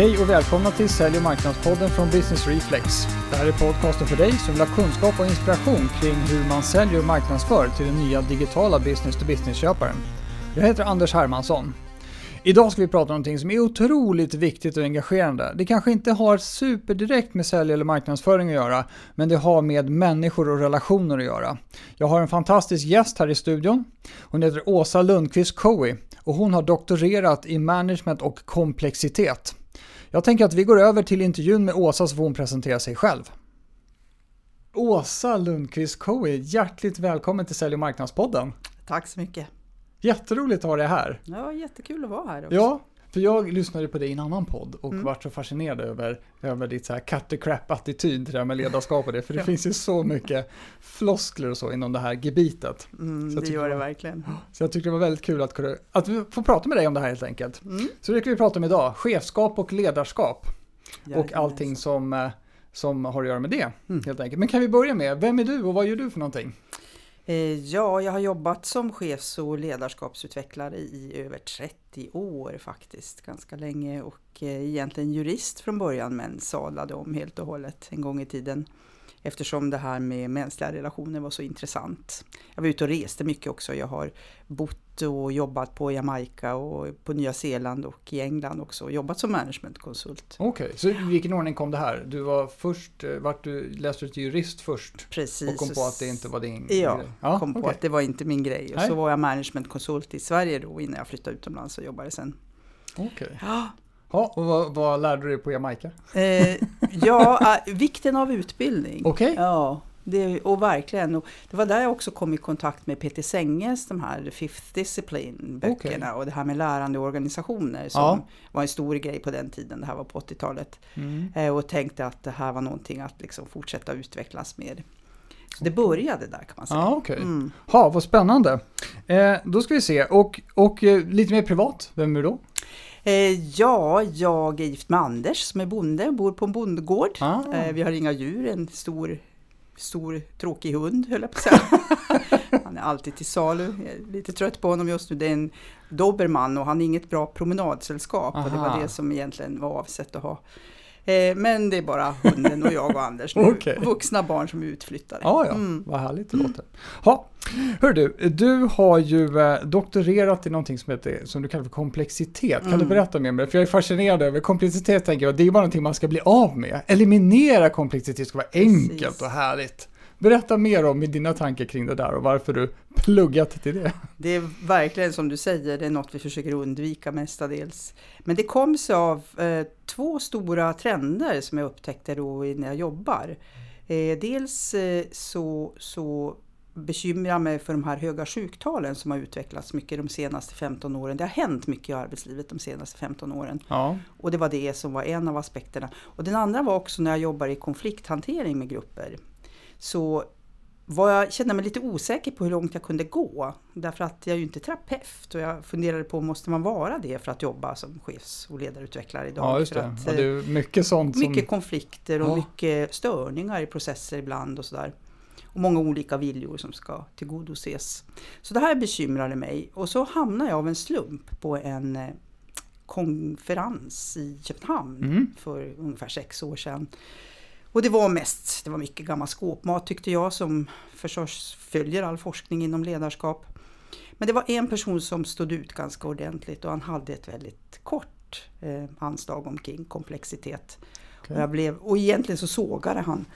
Hej och välkomna till Sälj och marknadspodden från Business Reflex. Det här är podcasten för dig som vill ha kunskap och inspiration kring hur man säljer och marknadsför till den nya digitala business-to-business-köparen. Jag heter Anders Hermansson. Idag ska vi prata om någonting som är otroligt viktigt och engagerande. Det kanske inte har superdirekt med sälj eller marknadsföring att göra, men det har med människor och relationer att göra. Jag har en fantastisk gäst här i studion. Hon heter Åsa Lundqvist Cowie och hon har doktorerat i management och komplexitet. Jag tänker att vi går över till intervjun med Åsa så får hon presentera sig själv. Åsa Lundqvist Cowie, hjärtligt välkommen till Sälj och marknadspodden. Tack så mycket. Jätteroligt att ha dig här. Ja, jättekul att vara här också. Ja, för jag lyssnade på dig i en annan podd och mm. vart så fascinerad över, över ditt så här cut the crap-attityd till det här med ledarskap och det. För det ja. finns ju så mycket floskler och så inom det här gebitet. Mm, det gör det verkligen. Så jag tyckte det var väldigt kul att, att få prata med dig om det här helt enkelt. Mm. Så det ska vi prata om idag, chefskap och ledarskap. Ja, och allting som, eh, som har att göra med det, mm. helt enkelt. Men kan vi börja med, vem är du och vad gör du för någonting? Eh, ja, jag har jobbat som chefs och ledarskapsutvecklare i över 30 år faktiskt, ganska länge. Och eh, egentligen jurist från början men sadlade om helt och hållet en gång i tiden eftersom det här med mänskliga relationer var så intressant. Jag var ute och reste mycket också. Jag har bott och jobbat på Jamaica och på Nya Zeeland och i England också och jobbat som managementkonsult. Okej, okay. så i vilken ordning kom det här? Du var först, eh, vart du läste du till jurist först? Precis. Och kom på att det inte var din ja, grej? Ja, kom okay. på att det var inte min grej. Och så var jag managementkonsult i Sverige då innan jag flyttade utomlands och jobbade sen. Okej. Okay. Ja, Ja, och vad, vad lärde du dig på Jamaica? Eh, ja, äh, vikten av utbildning. Okej. Okay. Ja, det, och verkligen. Och det var där jag också kom i kontakt med Peter Senges, de här Fifth Discipline-böckerna okay. och det här med lärande organisationer som ja. var en stor grej på den tiden, det här var på 80-talet. Mm. Eh, och tänkte att det här var någonting att liksom fortsätta utvecklas med. Så det började där kan man säga. Ja, okay. mm. Ha, vad spännande. Eh, då ska vi se, och, och eh, lite mer privat, vem är du då? Eh, ja, jag är gift med Anders som är bonde, bor på en bondgård. Ah. Eh, vi har inga djur, en stor, stor tråkig hund höll jag på att säga. han är alltid till salu, jag är lite trött på honom just nu. Det är en dobermann och han är inget bra promenadsällskap Aha. och det var det som egentligen var avsett att ha Eh, men det är bara hunden och jag och Anders nu. okay. Vuxna barn som är utflyttade. Ja, ja. Mm. vad härligt det låter. Ha. Hör du, du har ju eh, doktorerat i någonting som, heter, som du kallar för komplexitet. Kan mm. du berätta mer om det? För jag är fascinerad över komplexitet, tänker jag, det är bara någonting man ska bli av med. Eliminera komplexitet ska vara enkelt Precis. och härligt. Berätta mer om dina tankar kring det där och varför du pluggat till det. Det är verkligen som du säger, det är något vi försöker undvika mestadels. Men det kom sig av eh, två stora trender som jag upptäckte då när jag jobbar. Eh, dels eh, så, så bekymrar mig för de här höga sjuktalen som har utvecklats mycket de senaste 15 åren. Det har hänt mycket i arbetslivet de senaste 15 åren. Ja. Och det var det som var en av aspekterna. Och den andra var också när jag jobbar i konflikthantering med grupper så var jag, kände mig lite osäker på hur långt jag kunde gå. Därför att jag är ju inte terapeut och jag funderade på, måste man vara det för att jobba som chefs och ledarutvecklare idag? Ja, just det. Att, ja, det är mycket sånt. Mycket som... konflikter och ja. mycket störningar i processer ibland och sådär. Och många olika viljor som ska tillgodoses. Så det här bekymrade mig och så hamnade jag av en slump på en eh, konferens i Köpenhamn mm. för ungefär sex år sedan och det var mest, det var mycket gammal skåpmat tyckte jag som förstås följer all forskning inom ledarskap. Men det var en person som stod ut ganska ordentligt och han hade ett väldigt kort eh, anslag omkring komplexitet. Okay. Och, jag blev, och egentligen så sågade han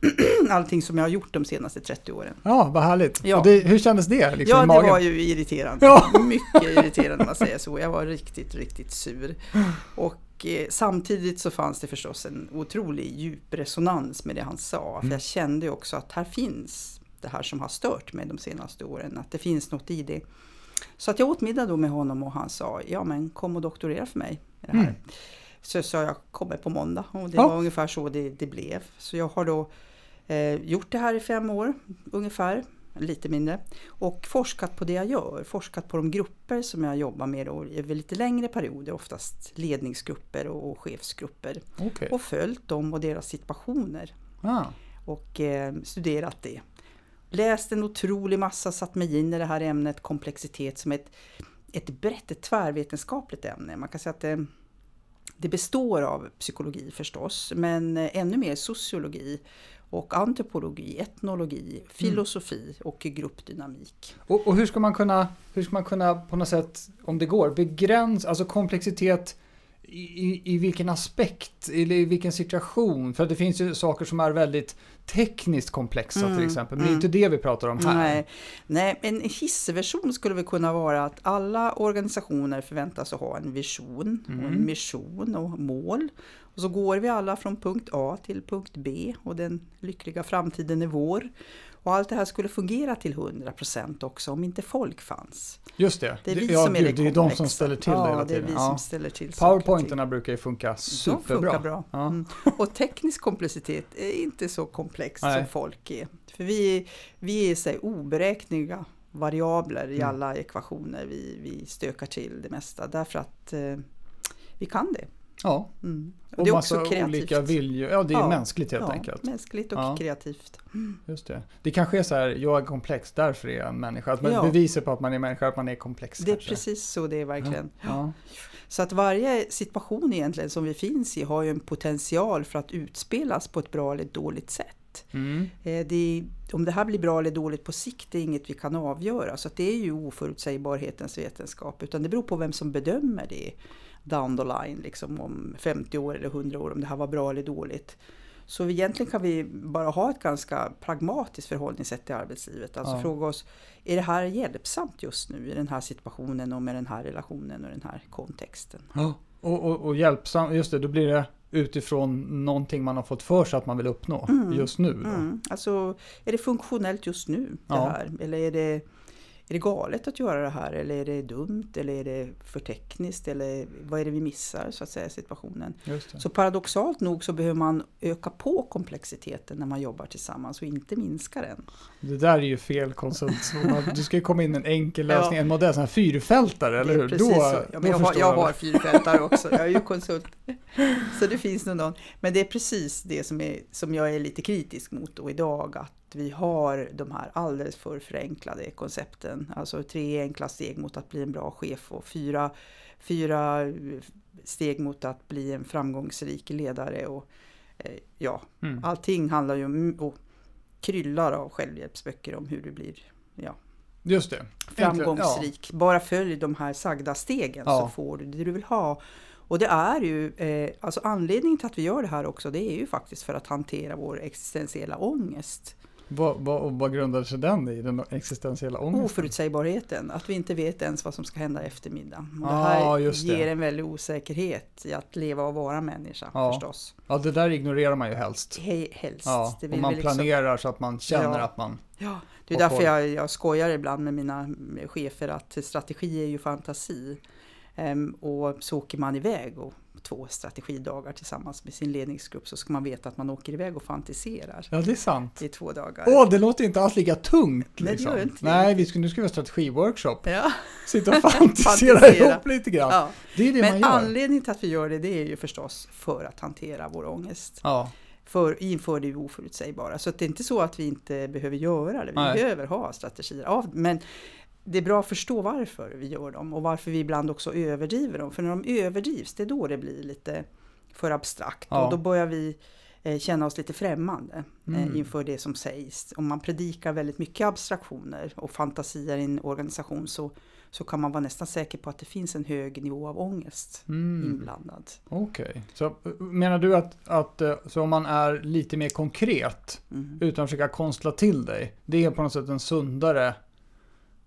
allting som jag har gjort de senaste 30 åren. Ja, vad härligt. Ja. Det, hur kändes det? Liksom, ja, det var ju irriterande. Ja. Mycket irriterande om man säger så. Jag var riktigt, riktigt sur. Och Eh, samtidigt så fanns det förstås en otrolig djup resonans med det han sa. För mm. jag kände också att här finns det här som har stört mig de senaste åren. Att det finns något i det. Så att jag åt middag då med honom och han sa, ja men kom och doktorera för mig. Det här. Mm. Så sa jag, kommer på måndag. Och det ja. var ungefär så det, det, blev. Så jag har då eh, gjort det här i fem år ungefär lite mindre. Och forskat på det jag gör, forskat på de grupper som jag jobbar med då, över lite längre perioder, oftast ledningsgrupper och chefsgrupper. Okay. Och följt dem och deras situationer. Ah. Och eh, studerat det. Läst en otrolig massa, satt mig in i det här ämnet komplexitet som ett, ett brett, ett tvärvetenskapligt ämne. Man kan säga att det, det består av psykologi förstås, men ännu mer sociologi och antropologi, etnologi, filosofi mm. och gruppdynamik. Och, och, hur, ska man kunna, hur ska man kunna på något sätt, om det går, begränsa, alltså komplexitet i, i vilken aspekt, eller i vilken situation? För det finns ju saker som är väldigt tekniskt komplexa mm, till exempel, men mm. det är inte det vi pratar om här. Nej, Nej en hissversion skulle väl kunna vara att alla organisationer förväntas ha en vision, mm. och en mm. mission och mål. Och så går vi alla från punkt A till punkt B och den lyckliga framtiden är vår. Och allt det här skulle fungera till 100% också om inte folk fanns. Just det, det är, vi ja, som är, det, det är de som ställer till ja, det hela tiden. det är vi ja. som ställer till Powerpointerna brukar ju funka superbra. De funkar bra. Ja. Mm. Och teknisk komplexitet är inte så komplext som folk är. För vi, vi är så oberäkneliga variabler i mm. alla ekvationer vi, vi stökar till det mesta därför att eh, vi kan det. Ja. Mm. Och, det är också kreativt. olika viljor. Ja, det är ja. mänskligt helt ja, enkelt. Mänskligt och ja. kreativt. Mm. Just det. Det kanske är så här, jag är komplex, därför är jag en människa. Att man ja. bevisar på att man är människa, att man är komplex. Det är kanske. precis så det är verkligen. Ja. Så att varje situation egentligen som vi finns i har ju en potential för att utspelas på ett bra eller dåligt sätt. Mm. Eh, det, om det här blir bra eller dåligt på sikt är inget vi kan avgöra. Så det är ju oförutsägbarhetens vetenskap. Utan det beror på vem som bedömer det down the line, liksom om 50 år eller 100 år, om det här var bra eller dåligt. Så egentligen kan vi bara ha ett ganska pragmatiskt förhållningssätt till arbetslivet. Alltså ja. fråga oss, är det här hjälpsamt just nu i den här situationen och med den här relationen och den här kontexten? Ja, och, och, och hjälpsamt, just det, då blir det utifrån någonting man har fått för sig att man vill uppnå mm. just nu. Mm. Alltså, är det funktionellt just nu det ja. här? Eller är det är det galet att göra det här eller är det dumt eller är det för tekniskt eller vad är det vi missar så att säga situationen. Så paradoxalt nog så behöver man öka på komplexiteten när man jobbar tillsammans och inte minska den. Det där är ju fel konsult. Du ska ju komma in en enkel lösning, ja. en modell, sån här fyrfältare, eller hur? Då, så. Ja, men jag, har, jag har fyrfältare också, jag är ju konsult. Så det finns nog någon. Men det är precis det som, är, som jag är lite kritisk mot då idag, att vi har de här alldeles för förenklade koncepten. Alltså tre enkla steg mot att bli en bra chef och fyra, fyra steg mot att bli en framgångsrik ledare. Och, eh, ja, mm. Allting handlar ju om, och kryllar av självhjälpsböcker om hur du blir ja, Just det. framgångsrik. Ja. Bara följ de här sagda stegen ja. så får du det du vill ha. Och det är ju, eh, alltså anledningen till att vi gör det här också, det är ju faktiskt för att hantera vår existentiella ångest. Vad, vad, vad grundar sig den i, den existentiella ångesten? Oförutsägbarheten, att vi inte vet ens vad som ska hända eftermiddag. Och det här ah, ger en väldig osäkerhet i att leva och vara människa ja. förstås. Ja, det där ignorerar man ju helst. He helst. Ja, och man liksom... planerar så att man känner ja. att man... Ja, det är därför jag, jag skojar ibland med mina chefer att strategi är ju fantasi. Um, och så åker man iväg och två strategidagar tillsammans med sin ledningsgrupp så ska man veta att man åker iväg och fantiserar. Ja, det är sant. I två dagar. Åh, det låter inte alls lika tungt. Liksom. Nej, det gör liksom. inte Nej, vi ska, nu ska vi ha strategiworkship. Ja. Sitta och fantisera, fantisera. ihop lite grann. Ja. Det är det Men man gör. anledningen till att vi gör det, det är ju förstås för att hantera vår ångest. Ja. För, inför det oförutsägbara. Så det är inte så att vi inte behöver göra det. Vi Nej. behöver ha strategier. Ja, men det är bra att förstå varför vi gör dem och varför vi ibland också överdriver dem. För när de överdrivs, det är då det blir lite för abstrakt ja. och då börjar vi eh, känna oss lite främmande eh, mm. inför det som sägs. Om man predikar väldigt mycket abstraktioner och fantasier i en organisation så, så kan man vara nästan säker på att det finns en hög nivå av ångest mm. inblandad. Okej, okay. så menar du att, att så om man är lite mer konkret mm. utan att försöka konstla till dig, det är på något sätt en sundare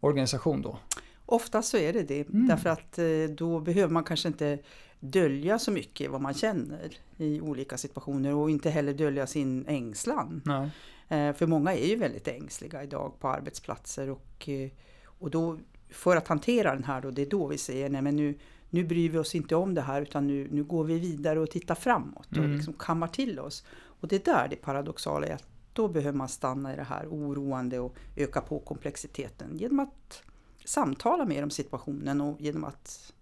organisation då? Ofta så är det det, mm. därför att eh, då behöver man kanske inte dölja så mycket vad man känner i olika situationer och inte heller dölja sin ängslan. Nej. Eh, för många är ju väldigt ängsliga idag på arbetsplatser och, eh, och då för att hantera den här då, det är då vi säger nej men nu, nu bryr vi oss inte om det här utan nu, nu går vi vidare och tittar framåt och mm. liksom kammar till oss. Och det är där det paradoxala är att då behöver man stanna i det här oroande och öka på komplexiteten genom att samtala mer om situationen och genom att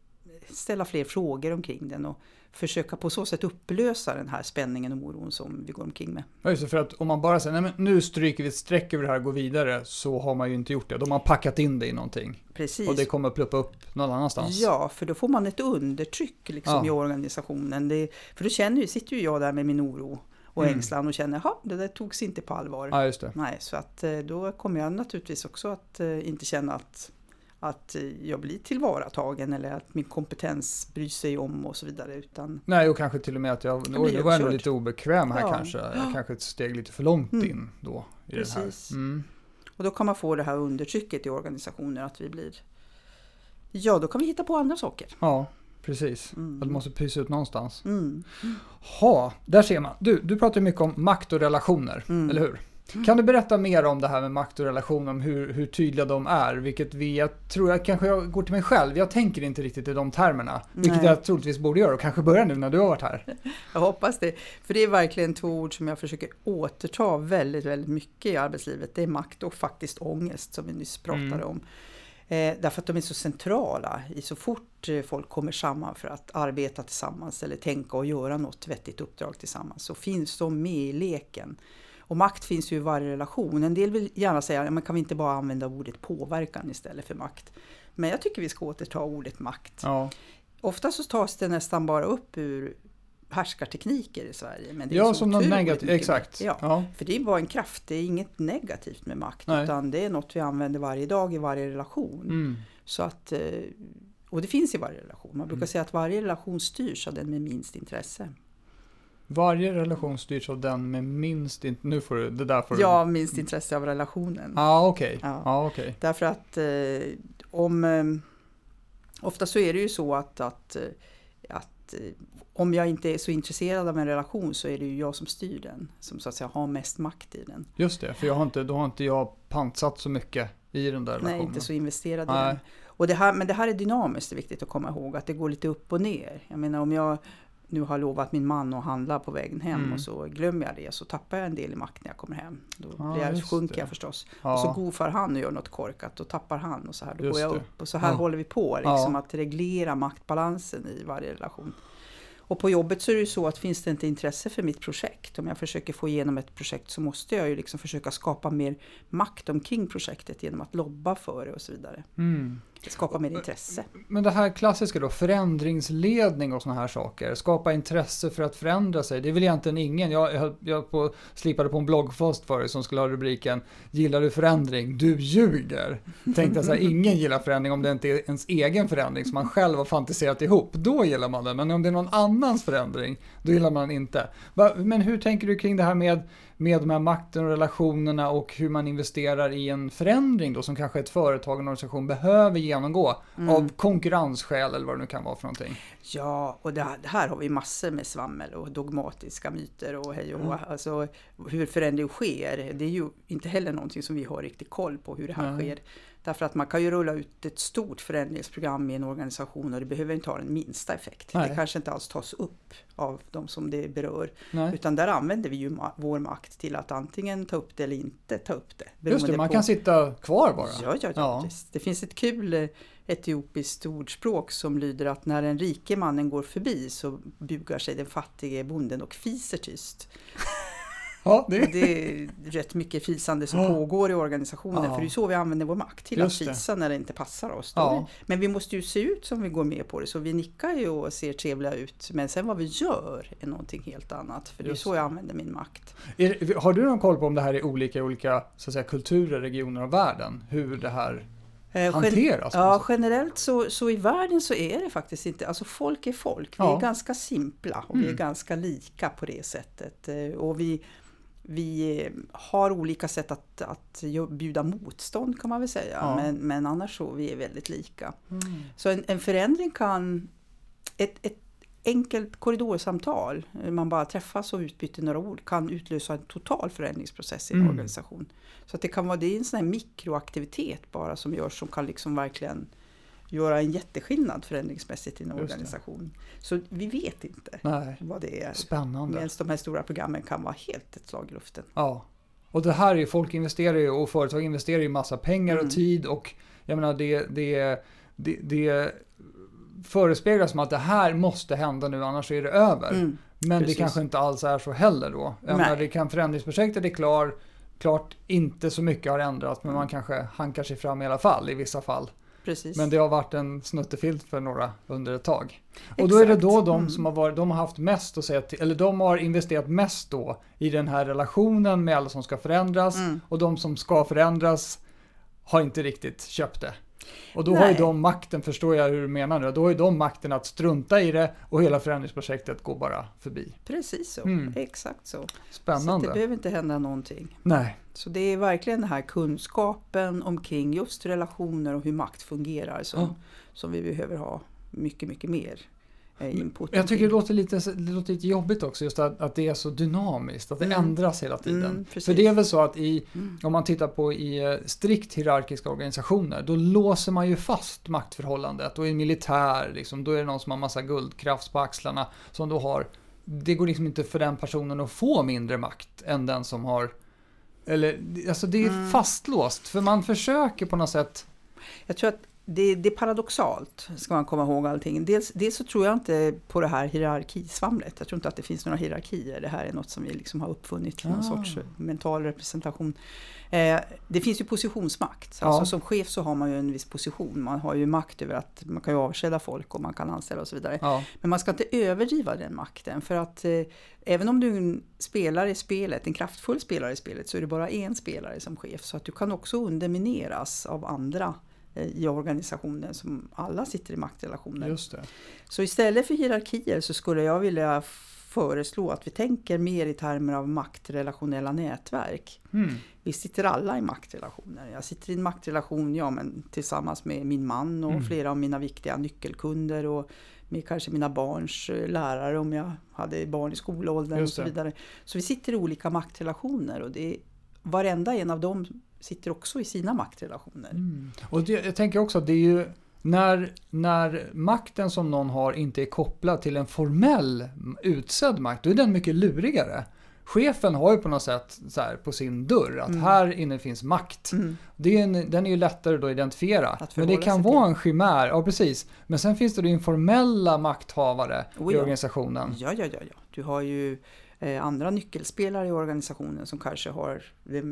ställa fler frågor omkring den och försöka på så sätt upplösa den här spänningen och oron som vi går omkring med. Ja, just det, för att om man bara säger nej men nu stryker vi ett streck över det här och går vidare så har man ju inte gjort det. Då har man packat in det i någonting. Precis. Och det kommer att pluppa upp någon annanstans. Ja, för då får man ett undertryck liksom Ja. i organisationen. Det, för då känner sitter ju jag där med min oro och Mm. ängslan och känner att det där togs inte på allvar. Ja. Nej, så att eh, då kommer jag naturligtvis också att eh, inte känna att, att eh, jag blir tillvaratagen eller att min kompetens bryr sig om och så vidare. Utan, Nej, och kanske till och med att jag, blir oj, var jag uppkörd. lite obekväm här Ja. kanske. Jag kanske ett steg lite för långt Mm. in då. I Precis. Det här. Mm. och då kan man få det här undertrycket i organisationer att vi blir Ja, då kan vi hitta på andra saker. Ja, precis. Mm. Det måste pysa ut någonstans. Mm. Ha, där ser man. Du, du pratar mycket om makt och relationer, Mm. eller hur? Kan du berätta mer om det här med makt och relationer, om hur, hur tydliga de är? Vilket vi, jag tror jag kanske jag går till mig själv, jag tänker inte riktigt i de termerna. Vilket Nej. jag troligtvis borde göra och kanske börja nu när du har varit här. Jag hoppas det. För det är verkligen två ord som jag försöker återta väldigt, väldigt mycket i arbetslivet. Det är makt och faktiskt ångest som vi nyss pratade Mm. om. Eh, därför att de är så centrala i så fort eh, folk kommer samman för att arbeta tillsammans eller tänka och göra något vettigt uppdrag tillsammans så finns de med i leken. Och makt finns ju i varje relation. En del vill gärna säga, men kan vi inte bara använda ordet påverkan istället för makt? Men jag tycker vi ska återta ordet makt. Ja, Ofta så tas det nästan bara upp ur härskartekniker i Sverige. Men det är ja så som något negativt, exakt. Ja, Ja. för det är bara en kraft, det är inget negativt med makt. Nej. Utan det är något vi använder varje dag i varje relation. Mm. Så att, eh, och det finns i varje relation. Man brukar Mm. säga att varje relation styrs av den med minst intresse. Varje relation styrs av den med minst, in- nu får du, det där får du. Ja, minst intresse av relationen. ah, okej. Ja. Ja, okej. Därför att eh, om... Eh, ofta så är det ju så att, att, att eh, om jag inte är så intresserad av en relation så är det ju jag som styr den. Som så att säga har mest makt i den. Just det, för jag har inte, då har inte jag pantsatt så mycket i den där relationen. Nej, inte så investerad i Nej. den. Och det här, men det här är dynamiskt, det är viktigt att komma ihåg. Att det går lite upp och ner. Jag menar om jag nu har lovat min man att handla på vägen hem Mm. och så glömmer jag det så tappar jag en del i makt när jag kommer hem. Då Ja, blir jag, sjunker det. jag förstås. Ja. Och så gofar han och gör något korkat, då tappar han och så här. Då Just går jag det. upp och så här Ja. håller vi på liksom, att reglera maktbalansen i varje relation. Och på jobbet så är det ju så att finns det inte intresse för mitt projekt, om jag försöker få igenom ett projekt så måste jag ju liksom försöka skapa mer makt omkring projektet genom att lobba för det och så vidare. Mm. Skapa mer intresse. Men det här klassiska då, förändringsledning och sådana här saker. Skapa intresse för att förändra sig. Det är väl egentligen ingen. Jag, jag, jag på, slipade på en bloggpost förut som skulle ha rubriken Gillar du förändring? Du ljuger. Tänkte jag så här, ingen gillar förändring om det inte är ens egen förändring som man själv har fantiserat ihop. Då gillar man den. Men om det är någon annans förändring, då gillar man den inte. Men hur tänker du kring det här med, med de här makten och relationerna och hur man investerar i en förändring då som kanske ett företag och en organisation behöver genomgå av konkurrensskäl eller vad det nu kan vara för någonting. Ja, och det här, det här har vi massor med svammel och dogmatiska myter och hej och hå. Alltså hur förändring sker, det är ju inte heller någonting som vi har riktigt koll på hur det här Nej. sker. Därför att man kan ju rulla ut ett stort förändringsprogram i en organisation och det behöver inte ha den minsta effekt. Nej. Det kanske inte alls tas upp av de som det berör. Nej. Utan där använder vi ju ma- vår makt till att antingen ta upp det eller inte ta upp det. Just det, man på- kan sitta kvar bara. Ja, ja, ja. Det finns ett kul eh, etiopiskt ordspråk som lyder att när den rike mannen går förbi så bugar sig den fattige bonden och fiser tyst. Ja, det Och det är rätt mycket fisande som Ja. pågår i organisationen Ja. för det är så vi använder vår makt till Just att det. fisa när det inte passar oss. Ja. Men vi måste ju se ut som vi går med på det så vi nickar ju och ser trevliga ut men sen vad vi gör är någonting helt annat för det är Just så jag använder min makt. Är, har du någon koll på om det här är olika i olika så att säga, kulturer, regioner av världen? Hur det här Eh, hanteras? Ja, generellt så, så i världen så är det faktiskt inte, alltså folk är folk. Vi Ja. är ganska simpla och vi är Mm. ganska lika på det sättet. Eh, Och vi, vi har olika sätt att, att ju- bjuda motstånd kan man väl säga. Ja. Men, men annars så, vi är väldigt lika. Mm. Så en, en förändring kan, ett, ett enkelt korridorsamtal, man bara träffas och utbyter några ord, kan utlösa en total förändringsprocess i en Mm. organisation. Så att det kan vara det är en sån här mikroaktivitet bara som görs som kan liksom verkligen göra en jätteskillnad förändringsmässigt i en organisation. Så vi vet inte Nej, vad det är. spännande. Medan de här stora programmen kan vara helt ett slag i luften. Ja. Och det här är folk investerar ju och företag investerar ju massa pengar Mm. och tid och jag menar det, det, det, det förespeglar som att det här måste hända nu annars är det över. Mm. Men precis. det kanske inte alls är så heller då. Jag menar, det kan, förändringsprojektet är klar, klart inte så mycket har ändrats men Mm. man kanske hankar sig fram i alla fall i vissa fall. Precis. Men det har varit en snuttefilt för några under ett tag. Och då är det Exakt. då de Mm. som har varit, de har haft mest att säga till, eller de har investerat mest då i den här relationen med alla som ska förändras Mm. och de som ska förändras har inte riktigt köpt det. Och då har ju Nej. de makten, förstår jag hur du menar nu, då har ju de makten att strunta i det och hela förändringsprojektet går bara förbi. Precis så. Mm. Exakt så. Så Spännande. det behöver inte hända någonting. Nej, Så det är verkligen den här kunskapen omkring just relationer och hur makt fungerar som, Ja. som vi behöver ha mycket, mycket mer input jag tycker det låter lite, det låter lite jobbigt också just att, att det är så dynamiskt, att det Mm. ändras hela tiden. Mm. För det är väl så att i, Mm. om man tittar på i eh, strikt hierarkiska organisationer, då låser man ju fast maktförhållandet och i militär, liksom, då är det någon som har massa guldkrafts på axlarna som då har, det går liksom inte för den personen att få mindre makt än den som har, eller alltså det är Mm. fastlåst, för man försöker på något sätt, Jag tror att det, det är paradoxalt, ska man komma ihåg allting. Dels, dels så tror jag inte på det här hierarkisvamlet. Jag tror inte att det finns några hierarkier. Det här är något som vi liksom har uppfunnit, någon Ah. sorts mental representation. Eh, det finns ju positionsmakt. Ja. Alltså som chef så har man ju en viss position. Man har ju makt över att man kan ju avskeda folk och man kan anställa och så vidare. ja, Men man ska inte överdriva den makten för att eh, även om du är en spelare i spelet, en kraftfull spelare i spelet, så är det bara en spelare som chef. Så att du kan också undermineras av andra i organisationen som alla sitter i maktrelationer. just det. Så istället för hierarkier så skulle jag vilja föreslå att vi tänker mer i termer av maktrelationella nätverk. Mm. Vi sitter alla i maktrelationer. Jag sitter i en maktrelation ja, men tillsammans med min man och Mm. flera av mina viktiga nyckelkunder och med kanske mina barns eh, lärare om jag hade barn i skolåldern och så vidare. Så vi sitter i olika maktrelationer och det varenda en av dem sitter också i sina maktrelationer. Mm. Och det, jag tänker också att det är ju när, när makten som någon har inte är kopplad till en formell utsedd makt, då är den mycket lurigare. Chefen har ju på något sätt så här på sin dörr att Mm. här inne finns makt. Mm. Det är en, den är ju lättare då att identifiera. Att Men det kan vara en chimär, ja precis. Men sen finns det då informella makthavare Oh i ja. organisationen. Ja, ja, ja, ja. Du har ju andra nyckelspelare i organisationen som kanske har eh,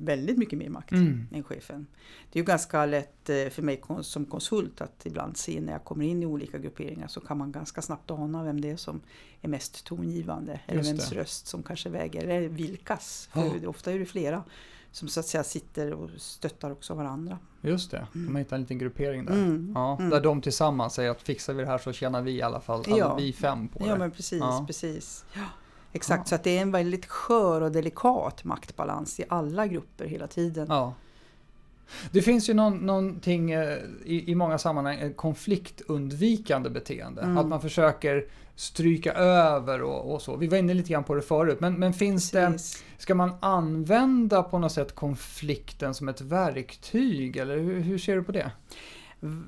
väldigt mycket mer makt Mm. än chefen. Det är ju ganska lätt eh, för mig som konsult att ibland se när jag kommer in i olika grupperingar så kan man ganska snabbt ana vem det är som är mest tongivande. Eller vems röst som kanske väger, eller vilkas. För Ja. ofta är det flera som så att säga sitter och stöttar också varandra. Just det, Mm. man hittar en liten gruppering där. Mm. Ja, Mm. Där de tillsammans säger att fixar vi det här så tjänar vi i alla fall, alla Ja. vi fem på Ja det. men precis, Ja. precis. Ja. Exakt, Ja. så att det är en väldigt skör och delikat maktbalans i alla grupper hela tiden. Ja. Det finns ju någon, någonting eh, i, i många sammanhang, konfliktundvikande beteende. Mm. Att man försöker stryka över och, och så. Vi var inne lite grann på det förut, men, men finns det, Precis. ska man använda på något sätt konflikten som ett verktyg eller hur, hur ser du på det?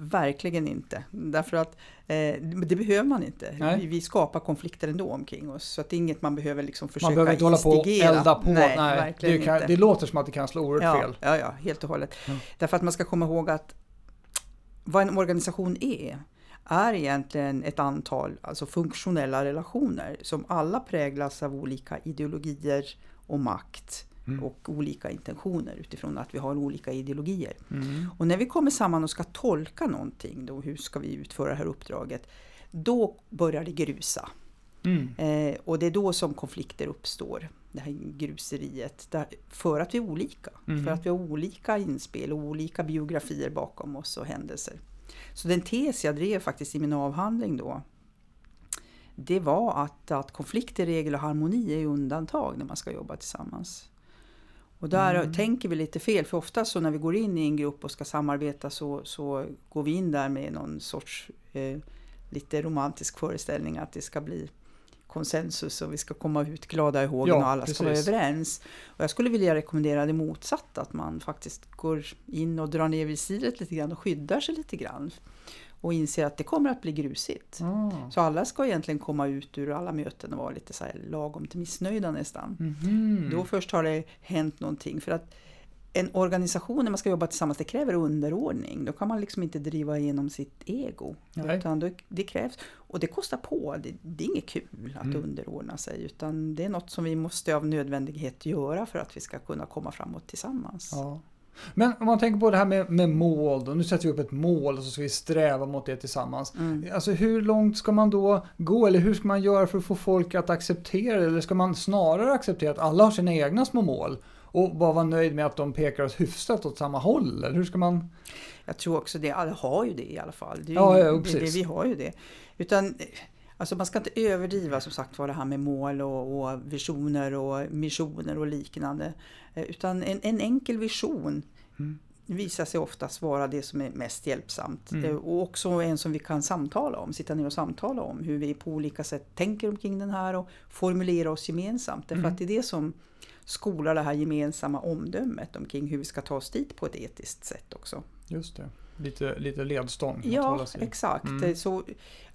Verkligen inte. Därför att eh, det behöver man inte. Vi, vi skapar konflikter ändå omkring oss. Så att det är inget man behöver liksom försöka Man behöver inte hålla på och elda på. Nej, Nej, verkligen det, kan, inte. det låter som att det kan slå oerhört ja, fel. Ja, ja, helt och hållet. Mm. Därför att man ska komma ihåg att vad en organisation är, är egentligen ett antal alltså funktionella relationer som alla präglas av olika ideologier och makt Mm. och olika intentioner utifrån att vi har olika ideologier. Mm. Och när vi kommer samman och ska tolka någonting, då, hur ska vi utföra det här uppdraget? Då börjar det grusa. Mm. Eh, och det är då som konflikter uppstår, det här gruseriet. Där, för att vi är olika. Mhm. För att vi har olika inspel och olika biografier bakom oss och händelser. Så den tes jag drev faktiskt i min avhandling då, det var att, att konflikter, regel och harmoni är undantag när man ska jobba tillsammans. Och där Mm. tänker vi lite fel, för ofta så när vi går in i en grupp och ska samarbeta så, så går vi in där med någon sorts eh, lite romantisk föreställning att det ska bli konsensus och vi ska komma ut glada i hågen Ja, och alla ska vara precis. överens. Och jag skulle vilja rekommendera det motsatta, att man faktiskt går in och drar ner visiret lite grann och skyddar sig lite grann. Och inser att det kommer att bli grusigt. Ah. Så alla ska egentligen komma ut ur alla möten och vara lite så här lagom till missnöjda nästan. Mhm. Då först har det hänt någonting. För att en organisation när man ska jobba tillsammans, det kräver underordning. Då kan man liksom inte driva igenom sitt ego. Nej. Utan det, det krävs, och det kostar på. Det, det är inget kul att Mm. underordna sig. Utan det är något som vi måste av nödvändighet göra för att vi ska kunna komma framåt tillsammans. Ja. Men om man tänker på det här med, med mål då. Nu sätter vi upp ett mål och så ska vi sträva mot det tillsammans. Mm. Alltså hur långt ska man då gå eller hur ska man göra för att få folk att acceptera det? Eller ska man snarare acceptera att alla har sina egna små mål? Och bara vara nöjd med att de pekar åt hyfsat åt samma håll? Eller hur ska man? Jag tror också det, alla har ju det i alla fall. Det Ja, ja, det, det, precis. vi har ju det. Utan, alltså man ska inte överdriva som sagt var det här med mål och, och visioner och missioner och liknande. Eh, Utan en, en enkel vision Mm. visar sig oftast vara det som är mest hjälpsamt. Mm. Eh, Och också en som vi kan samtala om, sitta ner och samtala om. Hur vi på olika sätt tänker omkring den här och formulera oss gemensamt. Därför Mm. att det är det som skolar det här gemensamma omdömet omkring hur vi ska ta oss dit på ett etiskt sätt också. Just det. Lite, lite ledstång. Ja, exakt. Mm. Så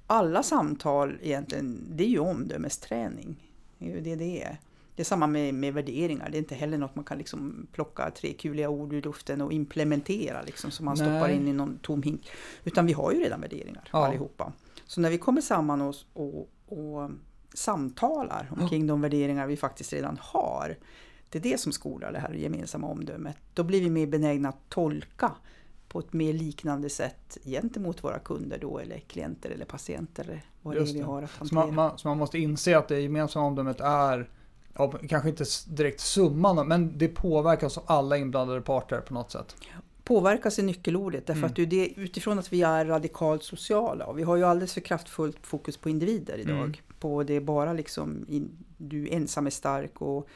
alla samtal egentligen, det är ju omdömesträning. Det är ju det det är. Det är samma med, med värderingar. Det är inte heller något man kan liksom plocka tre kuliga ord ur luften och implementera liksom, som man Nej. stoppar in i någon tom hink. Utan vi har ju redan värderingar Ja. allihopa. Så när vi kommer samman och, och, och samtalar omkring de värderingar vi faktiskt redan har. Det är det som skolar det här gemensamma omdömet. Då blir vi mer benägna att tolka på ett mer liknande sätt gentemot våra kunder då eller klienter eller patienter eller vad det är vi har att Så man, man, så man måste inse att det gemensamma omdömet är, ja, kanske inte direkt summan, men det påverkas av alla inblandade parter på något sätt. Påverkas är nyckelordet därför Mm. att det, utifrån att vi är radikalt sociala och vi har ju alldeles för kraftfullt fokus på individer idag. Mm. På det bara liksom in, du ensam är stark och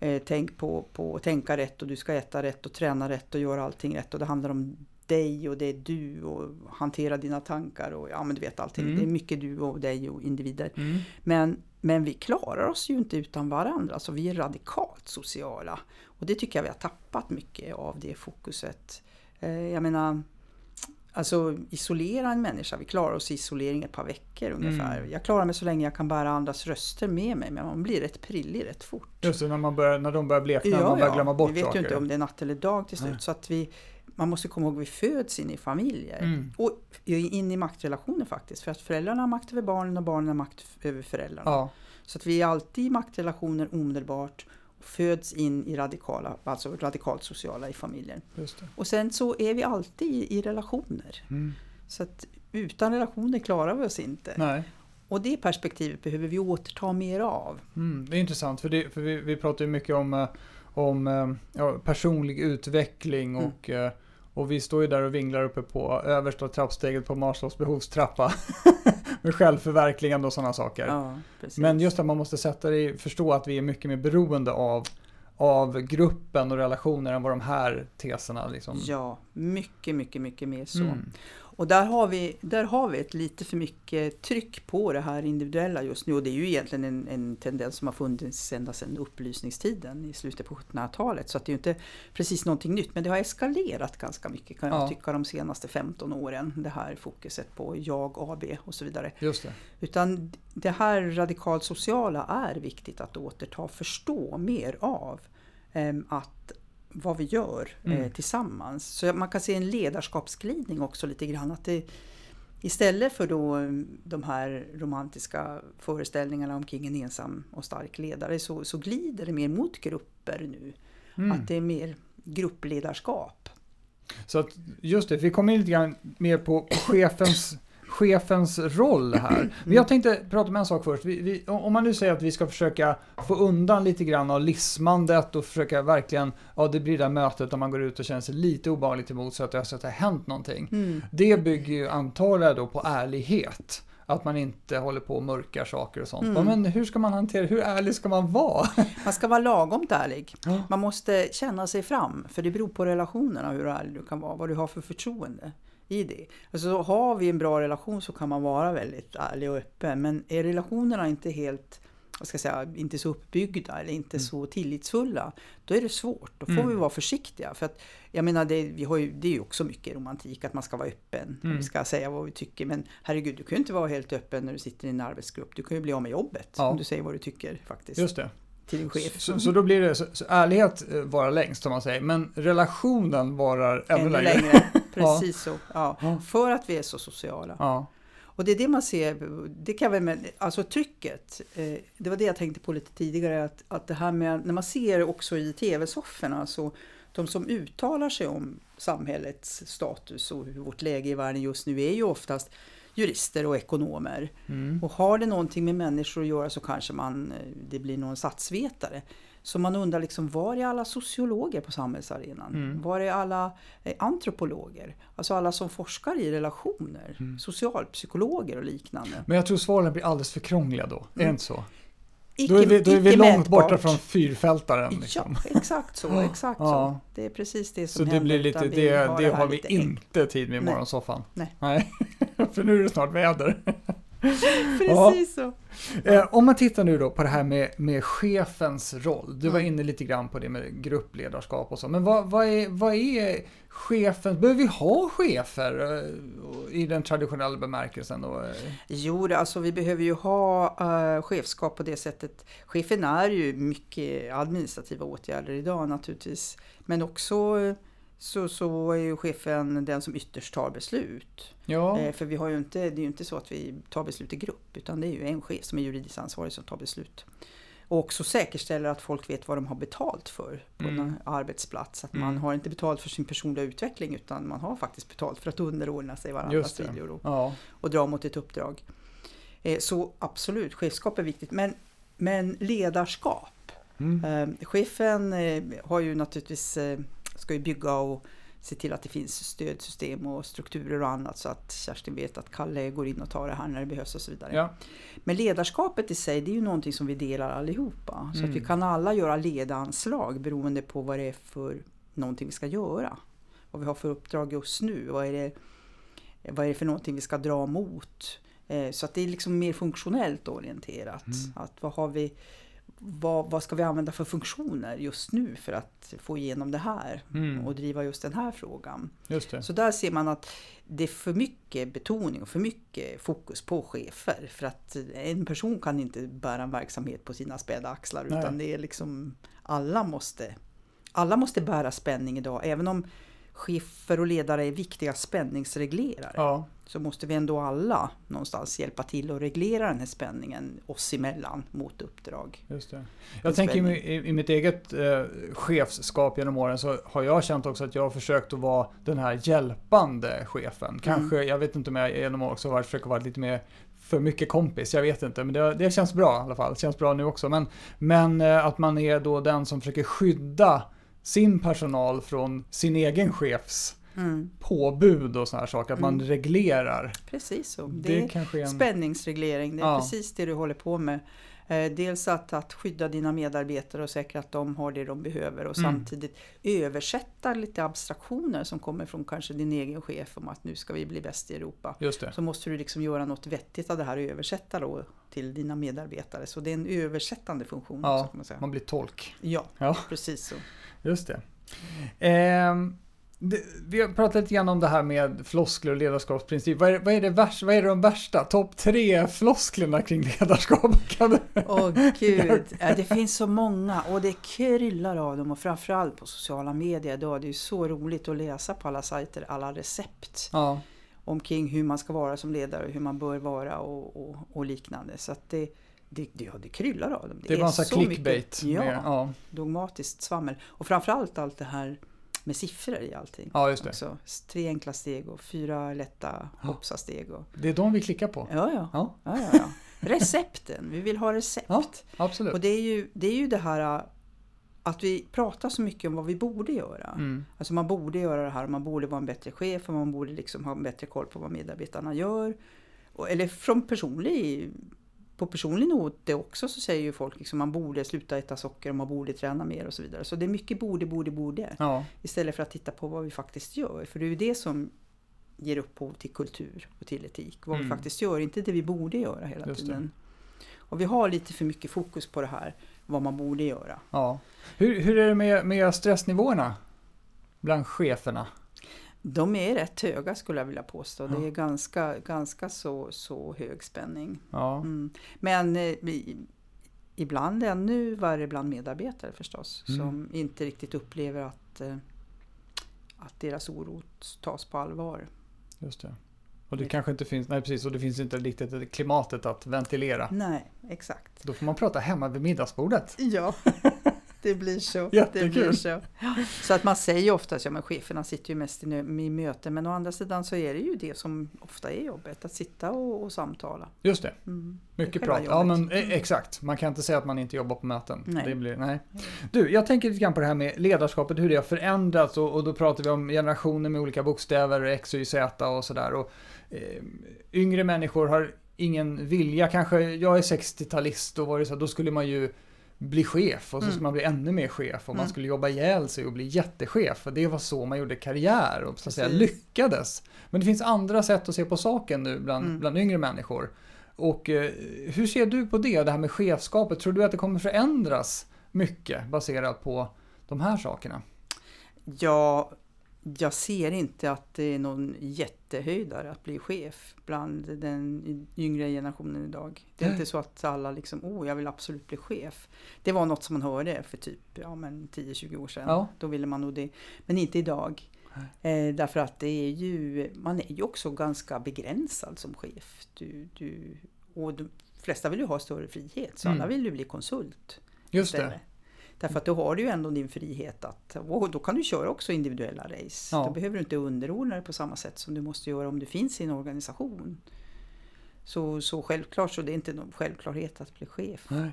eh, tänk på, på att tänka rätt och du ska äta rätt och träna rätt och göra allting rätt och det handlar om dig och det är du och hantera dina tankar och ja men du vet allting. Mm. Det är mycket du och dig och individer. Men, men vi klarar oss ju inte utan varandra, så vi är radikalt sociala. Och det tycker jag vi har tappat mycket av det fokuset. Eh, Jag menar, alltså isolera en människa, vi klarar oss i isolering ett par veckor ungefär. Mm. Jag klarar mig så länge jag kan bära andras röster med mig, men man blir rätt prillig rätt fort. Just det, när, man börjar, när de börjar blekna, man börjar glömma bort vi vet saker. ju inte om det är natt eller dag till slut. Nej. Så att vi, man måste komma ihåg att vi föds in i familjer. Mm. Och in i maktrelationer faktiskt. För att föräldrarna har makt över barnen och barnen har makt över föräldrarna. Ja, Så att vi är alltid i maktrelationer omedelbart och föds in i radikala, alltså radikalt sociala i familjen. Och sen så är vi alltid i, i relationer. Mm. Så att utan relationer klarar vi oss inte. Nej. Och det perspektivet behöver vi återta mer av. Mm, det är intressant för, det, för vi, vi pratar ju mycket om, eh, om eh, ja, personlig utveckling Mm. och, eh, och vi står ju där och vinglar uppe på översta trappsteget på Maslows behovstrappa. med självförverkligande och sådana saker. Ja. Men just att man måste sätta det i, förstå att vi är mycket mer beroende av, av gruppen och relationer än vad de här teserna liksom. Ja, mycket, mycket, mycket mer så. Mm. Och där har, vi, där har vi ett lite för mycket tryck på det här individuella just nu. Och det är ju egentligen en, en tendens som har funnits ända sedan upplysningstiden i slutet på 1700-talet. Så att det är ju inte precis någonting nytt. Men det har eskalerat ganska mycket kan jag Ja. tycka de senaste 15 åren. Det här fokuset på jag, AB och så vidare. Just det. Utan det här radikalt sociala är viktigt att återta, förstå mer av. ehm, att vad vi gör eh, Mm. tillsammans. Så man kan se en ledarskapsglidning också lite grann. Att det, istället för då eh, de här romantiska föreställningarna omkring en ensam och stark ledare så, så glider det mer mot grupper nu. Mm. Att det är mer gruppledarskap. Så att just det, vi kommer in lite grann mer på chefens, chefens roll här. Men jag tänkte prata om en sak först. Vi, vi, om man nu säger att vi ska försöka få undan lite grann av lismandet och försöka verkligen, ja det blir det där mötet där man går ut och känner sig lite obehagligt emot så att det har, hänt någonting. Mm. Det bygger ju antagligen då på ärlighet. Att man inte håller på och mörkar saker och sånt. Mm. Men hur ska man hantera, hur ärlig ska man vara? Man ska vara lagom ärlig. Man måste känna sig fram, för det beror på relationerna hur ärlig du kan vara, vad du har för förtroende i det. Alltså, har vi en bra relation så kan man vara väldigt ärlig och öppen, men är relationerna inte helt vad ska jag säga, inte så uppbyggda eller inte så tillitsfulla, då är det svårt. Då får Mm. vi vara försiktiga. För att, jag menar, det, vi har ju, det är ju också mycket romantik, att man ska vara öppen. Mm. Vi ska säga vad vi tycker. Men herregud, du kan ju inte vara helt öppen när du sitter i en arbetsgrupp. Du kan ju bli av med jobbet Ja. om du säger vad du tycker faktiskt. Just det. Så, så då blir det, så, så ärlighet eh, varar längst som man säger, men relationen varar ännu, Ännu längre. längre. Precis så. Ja. För att vi är så sociala. Ja. Och det är det man ser, det kan väl, alltså trycket, eh, det var det jag tänkte på lite tidigare, att, att det här med, när man ser också i tv-sofforna, så de som uttalar sig om samhällets status och hur vårt läge i världen just nu är ju oftast jurister och ekonomer. Mm. Och har det någonting med människor att göra så kanske man, eh, det blir någon statsvetare. Så man undrar liksom, var är alla sociologer på samhällsarenan? Mm. Var är alla eh, antropologer? Alltså alla som forskar i relationer, Mm. socialpsykologer och liknande. Men jag tror svaren blir alldeles för krångliga då, är det Mm. inte så? Icke, Då är vi, då är vi långt mätbart. borta från fyrfältaren. Liksom. Ja, exakt så. Exakt Ja. så. Det är precis det som Så det händer. blir lite, det, det, här har vi inte tid med i morgonsoffan. Nej. Nej. För nu är det snart väder. Precis så. Eh, om man tittar nu då på det här med, med chefens roll. Du var Mm. inne lite grann på det med gruppledarskap och så. Men vad, vad, är, vad är chefen? Behöver vi ha chefer eh, i den traditionella bemärkelsen? Då? Jo, alltså vi behöver ju ha uh, chefskap på det sättet. Chefen är ju mycket administrativa åtgärder idag naturligtvis. Men också eh, så, så är ju chefen den som ytterst tar beslut. Ja, Eh, för vi har ju inte, det är ju inte så att vi tar beslut i grupp utan det är ju en chef som är juridiskt ansvarig som tar beslut. Och också säkerställer att folk vet vad de har betalt för på Mm. en arbetsplats. Att Mm. man har inte betalt för sin personliga utveckling utan man har faktiskt betalt för att underordna sig varandras viljor och, Ja. och dra mot ett uppdrag. Eh, Så absolut, chefskap är viktigt. Men, men ledarskap. Mm. Eh, chefen har ju naturligtvis, ska ju bygga och se till att det finns stödsystem och strukturer och annat så att Kerstin vet att Kalle går in och tar det här när det behövs och så vidare. Ja. Men ledarskapet i sig, det är ju någonting som vi delar allihopa. Så Mm. att vi kan alla göra ledanslag beroende på vad det är för någonting vi ska göra. Vad vi har för uppdrag just nu. Vad är det, vad är det för någonting vi ska dra mot? Eh, Så att det är liksom mer funktionellt orienterat. Mm. Att vad, har vi, vad, vad ska vi använda för funktioner just nu för att få igenom det här Mm. och driva just den här frågan. Så där ser man att det är för mycket betoning och för mycket fokus på chefer. För att en person kan inte bära en verksamhet på sina späda axlar Nej. utan det är liksom alla måste, alla måste bära spänning idag. Även om chefer och ledare är viktiga spänningsreglerare Ja. så måste vi ändå alla någonstans hjälpa till att reglera den här spänningen oss emellan mot uppdrag. Just det. Jag tänker i, i, mitt eget eh, chefskap genom åren så har jag känt också att jag har försökt att vara den här hjälpande chefen. Kanske, jag vet inte om jag genom åren också har försökt vara lite mer för mycket kompis, jag vet inte. Men det, det känns bra i alla fall. Det känns bra nu också. Men, men eh, att man är då den som försöker skydda sin personal från sin egen chefs Mm, påbud och sådana här saker. Att man Mm. reglerar. precis så. Det, Det, kanske är en... Spänningsreglering, det är Ja. precis det du håller på med. Eh, dels att, att skydda dina medarbetare och säkra att de har det de behöver och Mm. samtidigt översätta lite abstraktioner som kommer från kanske din egen chef om att nu ska vi bli bäst i Europa. Just det. Så måste du liksom göra något vettigt av det här och översätta då till dina medarbetare. Så det är en översättande funktion. Ja, också, kan man säga. Man blir tolk. ja Ja. precis så. Just det. Ehm, det. Vi har pratat lite grann om det här med floskler och ledarskapsprincip. Vad är, vad är, det, värsta, vad är de värsta? Topp tre flosklerna kring ledarskap? Åh gud, ja, det finns så många och det kryllar av dem och framförallt på sociala medier idag. Det är ju så roligt att läsa på alla sajter alla recept Ja, omkring hur man ska vara som ledare och hur man bör vara och, och, och liknande. Så det, det, det, ja, det kryllar av dem. det är bara en sån här clickbait. mycket ja, ja, dogmatiskt svammel. Och framförallt allt det här med siffror i allting. ja, just det. Också. Tre enkla steg och fyra lätta hoppsa-steg. Och, Det är de vi klickar på. ja, ja, Ja, ja, ja, ja. Recepten, vi vill ha recept. Ja. absolut. Och det är, ju, det är ju det här äh, att vi pratar så mycket om vad vi borde göra. Mm. Alltså man borde göra det här, man borde vara en bättre chef och man borde liksom ha en bättre koll på vad medarbetarna gör. Eller från personlig, på personlig not det också så säger ju folk liksom man borde sluta äta socker och man borde träna mer och så vidare. Så det är mycket borde, borde, borde. Ja, Istället för att titta på vad vi faktiskt gör. För det är ju det som ger upphov till kultur och till etik. Vad Mm. vi faktiskt gör, inte det vi borde göra hela Just det. tiden. Och vi har lite för mycket fokus på det här, vad man borde göra. ja. Hur, hur är det med, med stressnivåerna bland cheferna? De är rätt höga skulle jag vilja påstå. Ja. Det är ganska, ganska så, så hög spänning. Ja, Mm. Men eh, ibland ännu värre bland medarbetare förstås. Mm. Som inte riktigt upplever att, eh, att deras oro tas på allvar. Just det. Och det kanske inte finns, nej precis, och det finns inte riktigt klimatet att ventilera. Nej, exakt. Då får man prata hemma vid middagsbordet. Ja, det blir så. Jättekul. Det blir så. så att man säger ofta att ja, men cheferna sitter ju mest i, i möten men å andra sidan så är det ju det som ofta är jobbet, att sitta och, och samtala. Just det, Mm. mycket prat. Ja men eh, exakt, man kan inte säga att man inte jobbar på möten. Nej. Det blir, nej. Du, jag tänker lite grann på det här med ledarskapet, hur det har förändrats och, och då pratar vi om generationer med olika bokstäver, X, Y, Z och sådär. Och, eh, yngre människor har ingen vilja, kanske jag är 60-talist och var det så, då skulle man ju bli chef och så Mm. skulle man bli ännu mer chef och man Mm. skulle jobba ihjäl sig och bli jättechef. För det var så man gjorde karriär och så att säga lyckades. Men det finns andra sätt att se på saken nu bland, Mm. bland yngre människor. Och eh, hur ser du på det, det här med chefskapet? Tror du att det kommer förändras mycket baserat på de här sakerna? Ja, jag ser inte att det är någon jättehöjdare att bli chef bland den yngre generationen idag. Det är Nej. inte så att alla liksom, oh jag vill absolut bli chef. Det var något som man hörde för typ ja, men 10-20 år sedan. Ja. Då ville man nog det. Men inte idag. Eh, därför att det är ju, man är ju också ganska begränsad som chef. Du, du, och de flesta vill ju ha större frihet, så Mm. alla vill ju bli konsult. Just istället. det. Därför att då har du ju ändå din frihet att, och då kan du köra också individuella race. Ja. Då behöver du inte underordna dig på samma sätt som du måste göra om du finns i en organisation. Så, så självklart så det är inte någon självklarhet att bli chef. Nej.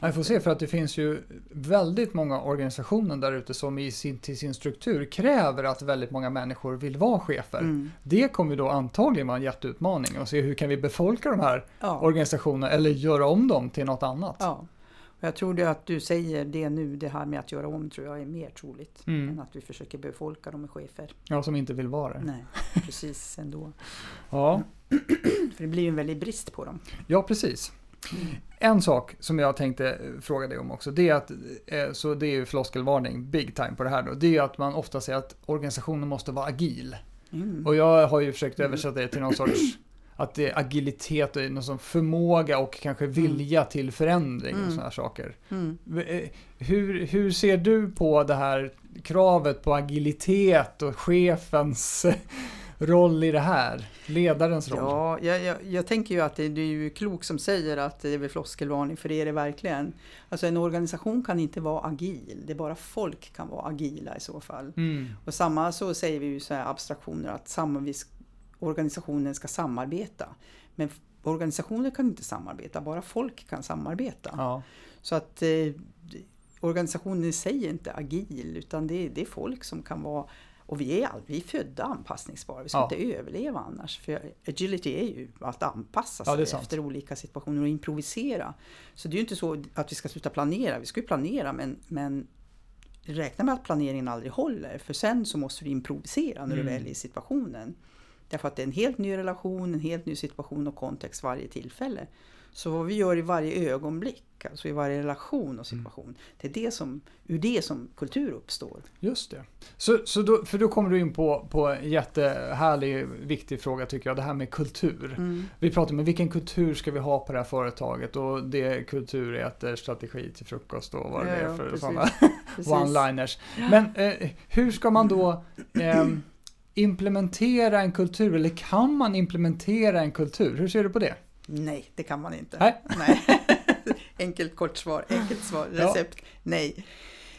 Jag får se för att det finns ju väldigt många organisationer där ute som i sin, till sin struktur kräver att väldigt många människor vill vara chefer. Mm. Det kommer då antagligen vara en jätteutmaning och se hur kan vi befolka de här Ja. organisationerna eller göra om dem till något annat. ja. Jag tror det att du säger det nu, det här med att göra om tror jag är mer troligt. Mm. Än att vi försöker befolka dem med chefer. Ja, som inte vill vara det. Nej, precis ändå. Ja. För det blir ju en väldig brist på dem. ja, precis. En sak som jag tänkte fråga dig om också, det är att, eh, så det är ju floskelvarning, big time på det här då, det är att man ofta säger att organisationen måste vara agil. Mm. Och jag har ju försökt översätta det till någon sorts att det är agilitet och någon förmåga och kanske vilja till förändring och Mm. sådana saker. Mm. Eh, Hur, hur ser du på det här kravet på agilitet och chefens roll i det här? Ledarens roll? Ja, jag, jag, jag tänker ju att det, det är ju klok som säger att det är väl floskelvarning, för det är det verkligen. Alltså en organisation kan inte vara agil, det är bara folk kan vara agila i så fall. Mm. Och samma så säger vi ju så här abstraktioner att samarbets, organisationen ska samarbeta. Men organisationer kan inte samarbeta, bara folk kan samarbeta. Ja. Så att eh, organisationen i sig är inte agil utan det är, det är folk som kan vara och vi är, vi är födda anpassningsbara, vi ska Ja. inte överleva annars. För agility är ju att anpassa Ja, sig sant. efter olika situationer och improvisera. Så det är ju inte så att vi ska sluta planera, vi ska ju planera men, men räkna med att planeringen aldrig håller för sen så måste du improvisera när du Mm. väl är i situationen. Därför att det är en helt ny relation, en helt ny situation och kontext varje tillfälle. Så vad vi gör i varje ögonblick, alltså i varje relation och situation, det är det som, ur det som kultur uppstår. Just det. Så, så då, för då kommer du in på, på en jättehärlig, viktig fråga tycker jag, det här med kultur. Mm. Vi pratar om vilken kultur ska vi ha på det här företaget och det är kultur äter strategi till frukost och vad det Ja, är för sådana one-liners. Men eh, hur ska man då ehm, implementera en kultur eller kan man implementera en kultur? Hur ser du på det? Nej, det kan man inte. Nej. Nej. enkelt kort svar, enkelt svar, Ja. recept, nej.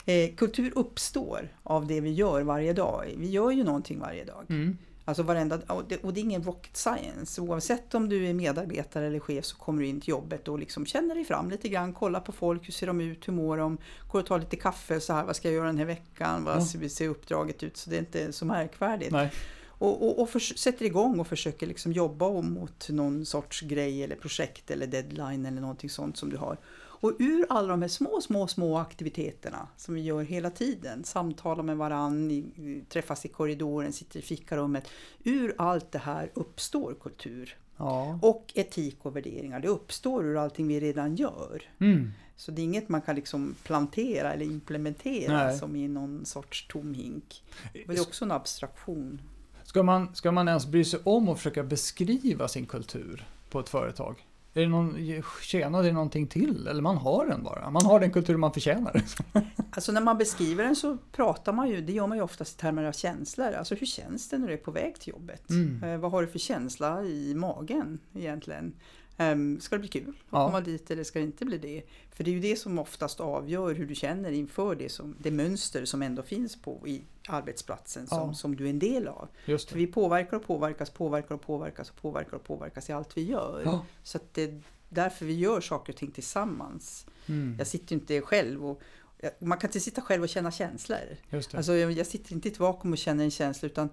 Eh, kultur uppstår av det vi gör varje dag. Vi gör ju någonting varje dag. Mm. Alltså varenda, och det, och det är ingen rocket science. Oavsett om du är medarbetare eller chef så kommer du in till jobbet och liksom känner dig fram lite grann, kollar på folk, hur ser de ut, hur mår de, går och tar lite kaffe, så här, vad ska jag göra den här veckan, vad Ja. ser, uppdraget ut? Så det är inte så märkvärdigt. Nej. Och, och, och förs- sätter igång och försöker liksom jobba mot någon sorts grej eller projekt eller deadline eller någonting sånt som du har. Och ur alla de här små, små, små aktiviteterna som vi gör hela tiden, samtala med varann, i- träffas i korridoren, sitter i fikarummet. Ur allt det här uppstår kultur. Ja. Och etik och värderingar, det uppstår ur allting vi redan gör. Mm. Så det är inget man kan liksom plantera eller implementera Nej. som i någon sorts tom hink. Men det är också en abstraktion. Ska man, ska man ens bry sig om att försöka beskriva sin kultur på ett företag? Är det någon, tjänar det någonting till? Eller man har den bara? Man har den kultur man förtjänar. Alltså när man beskriver den så pratar man ju, det gör man ju oftast i termer av känslor. Alltså hur känns det när du är på väg till jobbet? Mm. Eh, vad har du för känsla i magen egentligen? Um, ska det bli kul att Ja. komma dit eller ska det inte bli det? För det är ju det som oftast avgör hur du känner inför det, som, det mönster som ändå finns på i arbetsplatsen som, Ja. som du är en del av. Just För vi påverkar och påverkas, påverkar och påverkas och påverkar och påverkas i allt vi gör. Ja. Så att det är därför vi gör saker och ting tillsammans. Mm. Jag sitter ju inte själv och man kan inte sitta själv och känna känslor. Just det. Alltså jag, jag sitter inte i ett vakuum och känner en känsla utan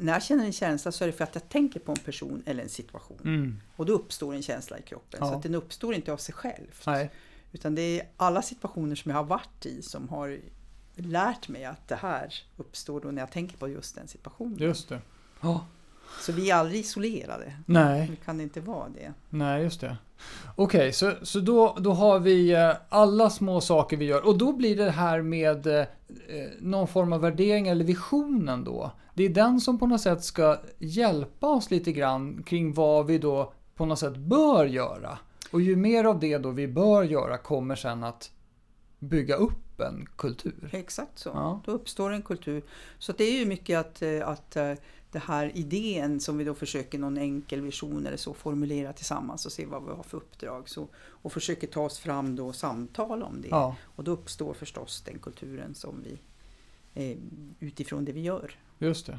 när jag känner en känsla så är det för att jag tänker på en person eller en situation. Mm. Och då uppstår en känsla i kroppen. Ja. Så att den uppstår inte av sig själv. Nej. Utan det är alla situationer som jag har varit i som har lärt mig att det här uppstår då när jag tänker på just den situationen. Just det. Ja. Så vi är aldrig isolerade. Nej. Vi kan inte vara det. Nej, just det. Okej, så, så då, då har vi eh, alla små saker vi gör och då blir det här med eh, eh, någon form av värdering eller visionen då. Det är den som på något sätt ska hjälpa oss lite grann kring vad vi då på något sätt bör göra. Och ju mer av det då vi bör göra kommer sen att bygga upp en kultur. Exakt så. Ja. Då uppstår en kultur. Så det är ju mycket att, eh, att eh, det här idén som vi då försöker någon enkel vision eller så formulera tillsammans och se vad vi har för uppdrag. Så, och försöker ta oss fram då och samtala om det. Ja, Och då uppstår förstås den kulturen som vi eh, utifrån det vi gör. Just det.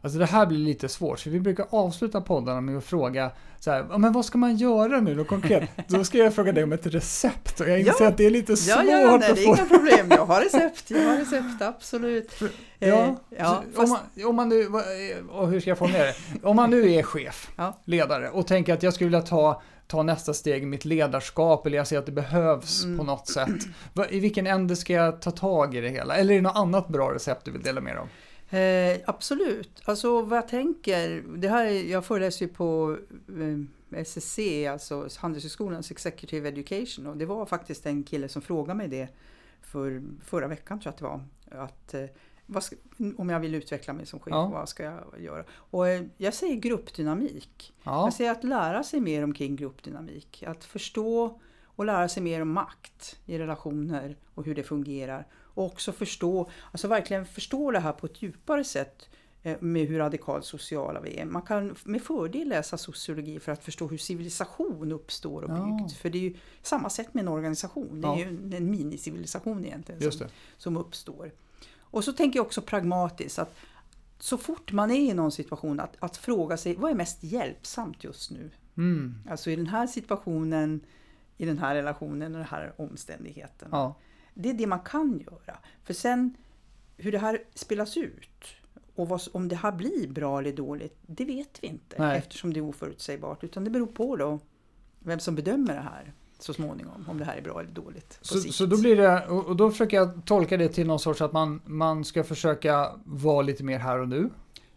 Alltså det här blir lite svårt, för vi brukar avsluta poddarna med att fråga så här, "Ja, men vad ska man göra nu då konkret? Då ska jag fråga dig om ett recept och jag inser Ja. att det är lite svårt Ja, ja, nej, att det är få. inga problem. Jag har recept. Jag har recept, absolut. Eh, Ja, ja, så om, fast, man, om man nu, vad- och hur ska jag formulera det? Om man nu är chef, Ja. ledare och tänker att jag skulle vilja ta, ta nästa steg i mitt ledarskap eller jag ser att det behövs Mm. på något sätt. I vilken ände ska jag ta tag i det hela? Eller är det något annat bra recept du vill dela med dig av? Eh, absolut. Alltså vad jag tänker, det här, är- jag föreläser ju på eh, SSC, alltså Handelshögskolans Executive Education och det var faktiskt en kille som frågade mig det för, förra veckan tror jag att det var. Att, eh, vad ska, om jag vill utveckla mig som chef, Ja. vad ska jag göra? Och eh, jag säger gruppdynamik. Ja, Jag säger att lära sig mer omkring gruppdynamik. Att förstå och lära sig mer om makt i relationer och hur det fungerar. Och också förstå, alltså verkligen förstå det här på ett djupare sätt eh, med hur radikalt sociala vi är. Man kan med fördel läsa sociologi för att förstå hur civilisation uppstår och Ja. byggs. För det är ju samma sätt med en organisation. Det är Ja. ju en, minicivilisation egentligen som, som uppstår. Och så tänker jag också pragmatiskt att så fort man är i någon situation att, att fråga sig vad är mest hjälpsamt just nu? Mm. Alltså i den här situationen, i den här relationen och den här omständigheten. Ja, Det är det man kan göra. För sen hur det här spelas ut och vad, om det här blir bra eller dåligt, det vet vi inte Nej. eftersom det är oförutsägbart. Utan det beror på då vem som bedömer det här så småningom, om det här är bra eller dåligt. Så, sikt. så då blir det, och och då försöker jag tolka det till någon sorts att man, man ska försöka vara lite mer här och nu.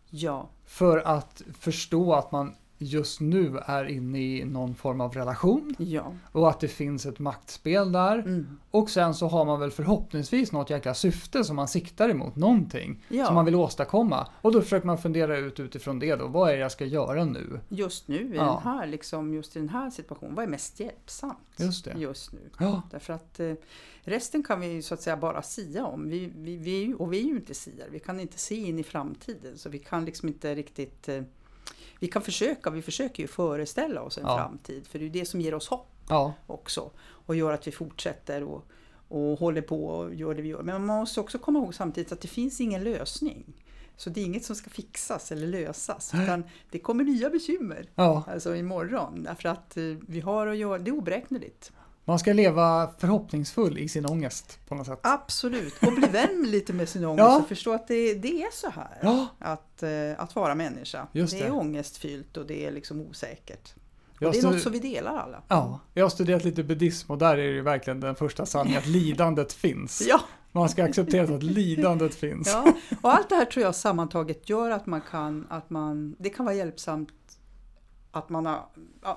Ja, För att förstå att man just nu är inne i någon form av relation ja. och att det finns ett maktspel där. Mm. Och sen så har man väl förhoppningsvis något jäkla syfte som man siktar emot, någonting Ja. som man vill åstadkomma. Och då försöker man fundera ut utifrån det då, vad är det jag ska göra nu? Just nu, i Ja. den här, liksom, just i den här situationen, vad är mest hjälpsamt Just det. just nu? Ja, Därför att eh, resten kan vi ju så att säga bara sia om. Vi, vi, vi, och vi är ju inte siare, vi kan inte se in i framtiden. Så vi kan liksom inte riktigt... Eh, vi kan försöka, vi försöker ju föreställa oss en Ja. framtid. För det är det som ger oss hopp ja, också. Och gör att vi fortsätter och, och håller på och gör det vi gör. Men man måste också komma ihåg samtidigt att det finns ingen lösning. Så det är inget som ska fixas eller lösas. Utan det kommer nya bekymmer. ja. Alltså imorgon. Därför att eh, vi har att göra, det är oberäkneligt. Man ska leva förhoppningsfull i sin ångest på något sätt. Absolut, och bli vän lite med sin ångest Ja. och förstå att det, det är så här. Ja, Att, eh, att vara människa. Just det det. är ångestfyllt och det är liksom osäkert. Och det är något som vi delar alla. ja, jag har studerat lite buddhism och där är det verkligen den första sanningen att lidandet finns. Ja, Man ska acceptera att lidandet finns. ja, och allt det här tror jag sammantaget gör att man kan, att man, det kan vara hjälpsamt att man, har,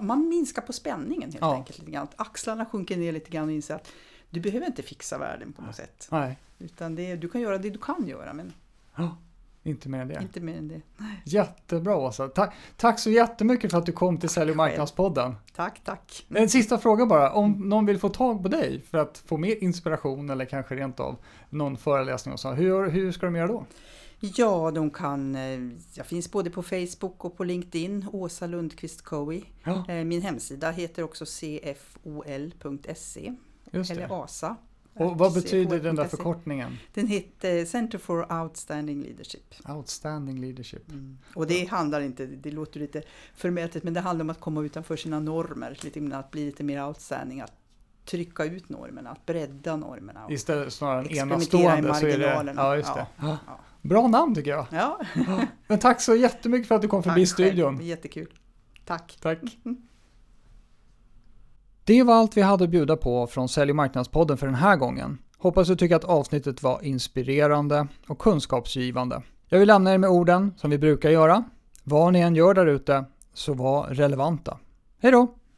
man minskar på spänningen helt Ja. enkelt. Lite grann. Att axlarna sjunker ner lite grann och inser att du behöver inte fixa världen på något sätt. Nej. Utan det, du kan göra det du kan göra. Men Ja. Inte mer än det. Inte mer än det. Jättebra Åsa. Ta tack så jättemycket för att du kom till Sälj och marknadspodden. Tack, tack. En sista fråga bara. Om någon vill få tag på dig för att få mer inspiration eller kanske rent av någon föreläsning och så. Hur, hur ska de göra då? Ja, de kan, eh, jag finns både på Facebook och på LinkedIn, Åsa Lundqvist Cowie. Ja, Eh, Min hemsida heter också cfol.se eller ASA. Och vad betyder den där CFOL.se. förkortningen? Den heter Center for Outstanding Leadership. Outstanding leadership. Och det handlar inte, det låter lite förmätet, men det handlar om att komma utanför sina normer, lite, att bli lite mer outstanding, att trycka ut normerna, att bredda normerna. Istället snarare än Experimentera i enastående så är det... Ja, just det. Ja. Ja. Bra namn tycker jag. Ja, Men tack så jättemycket för att du kom förbi tack själv. studion. Jättekul. Tack. Tack. Det var allt vi hade att bjuda på från Sälj och marknadspodden för den här gången. Hoppas du tycker att avsnittet var inspirerande och kunskapsgivande. Jag vill lämna er med orden som vi brukar göra. Vad ni än gör där ute, så var relevanta. Hej då!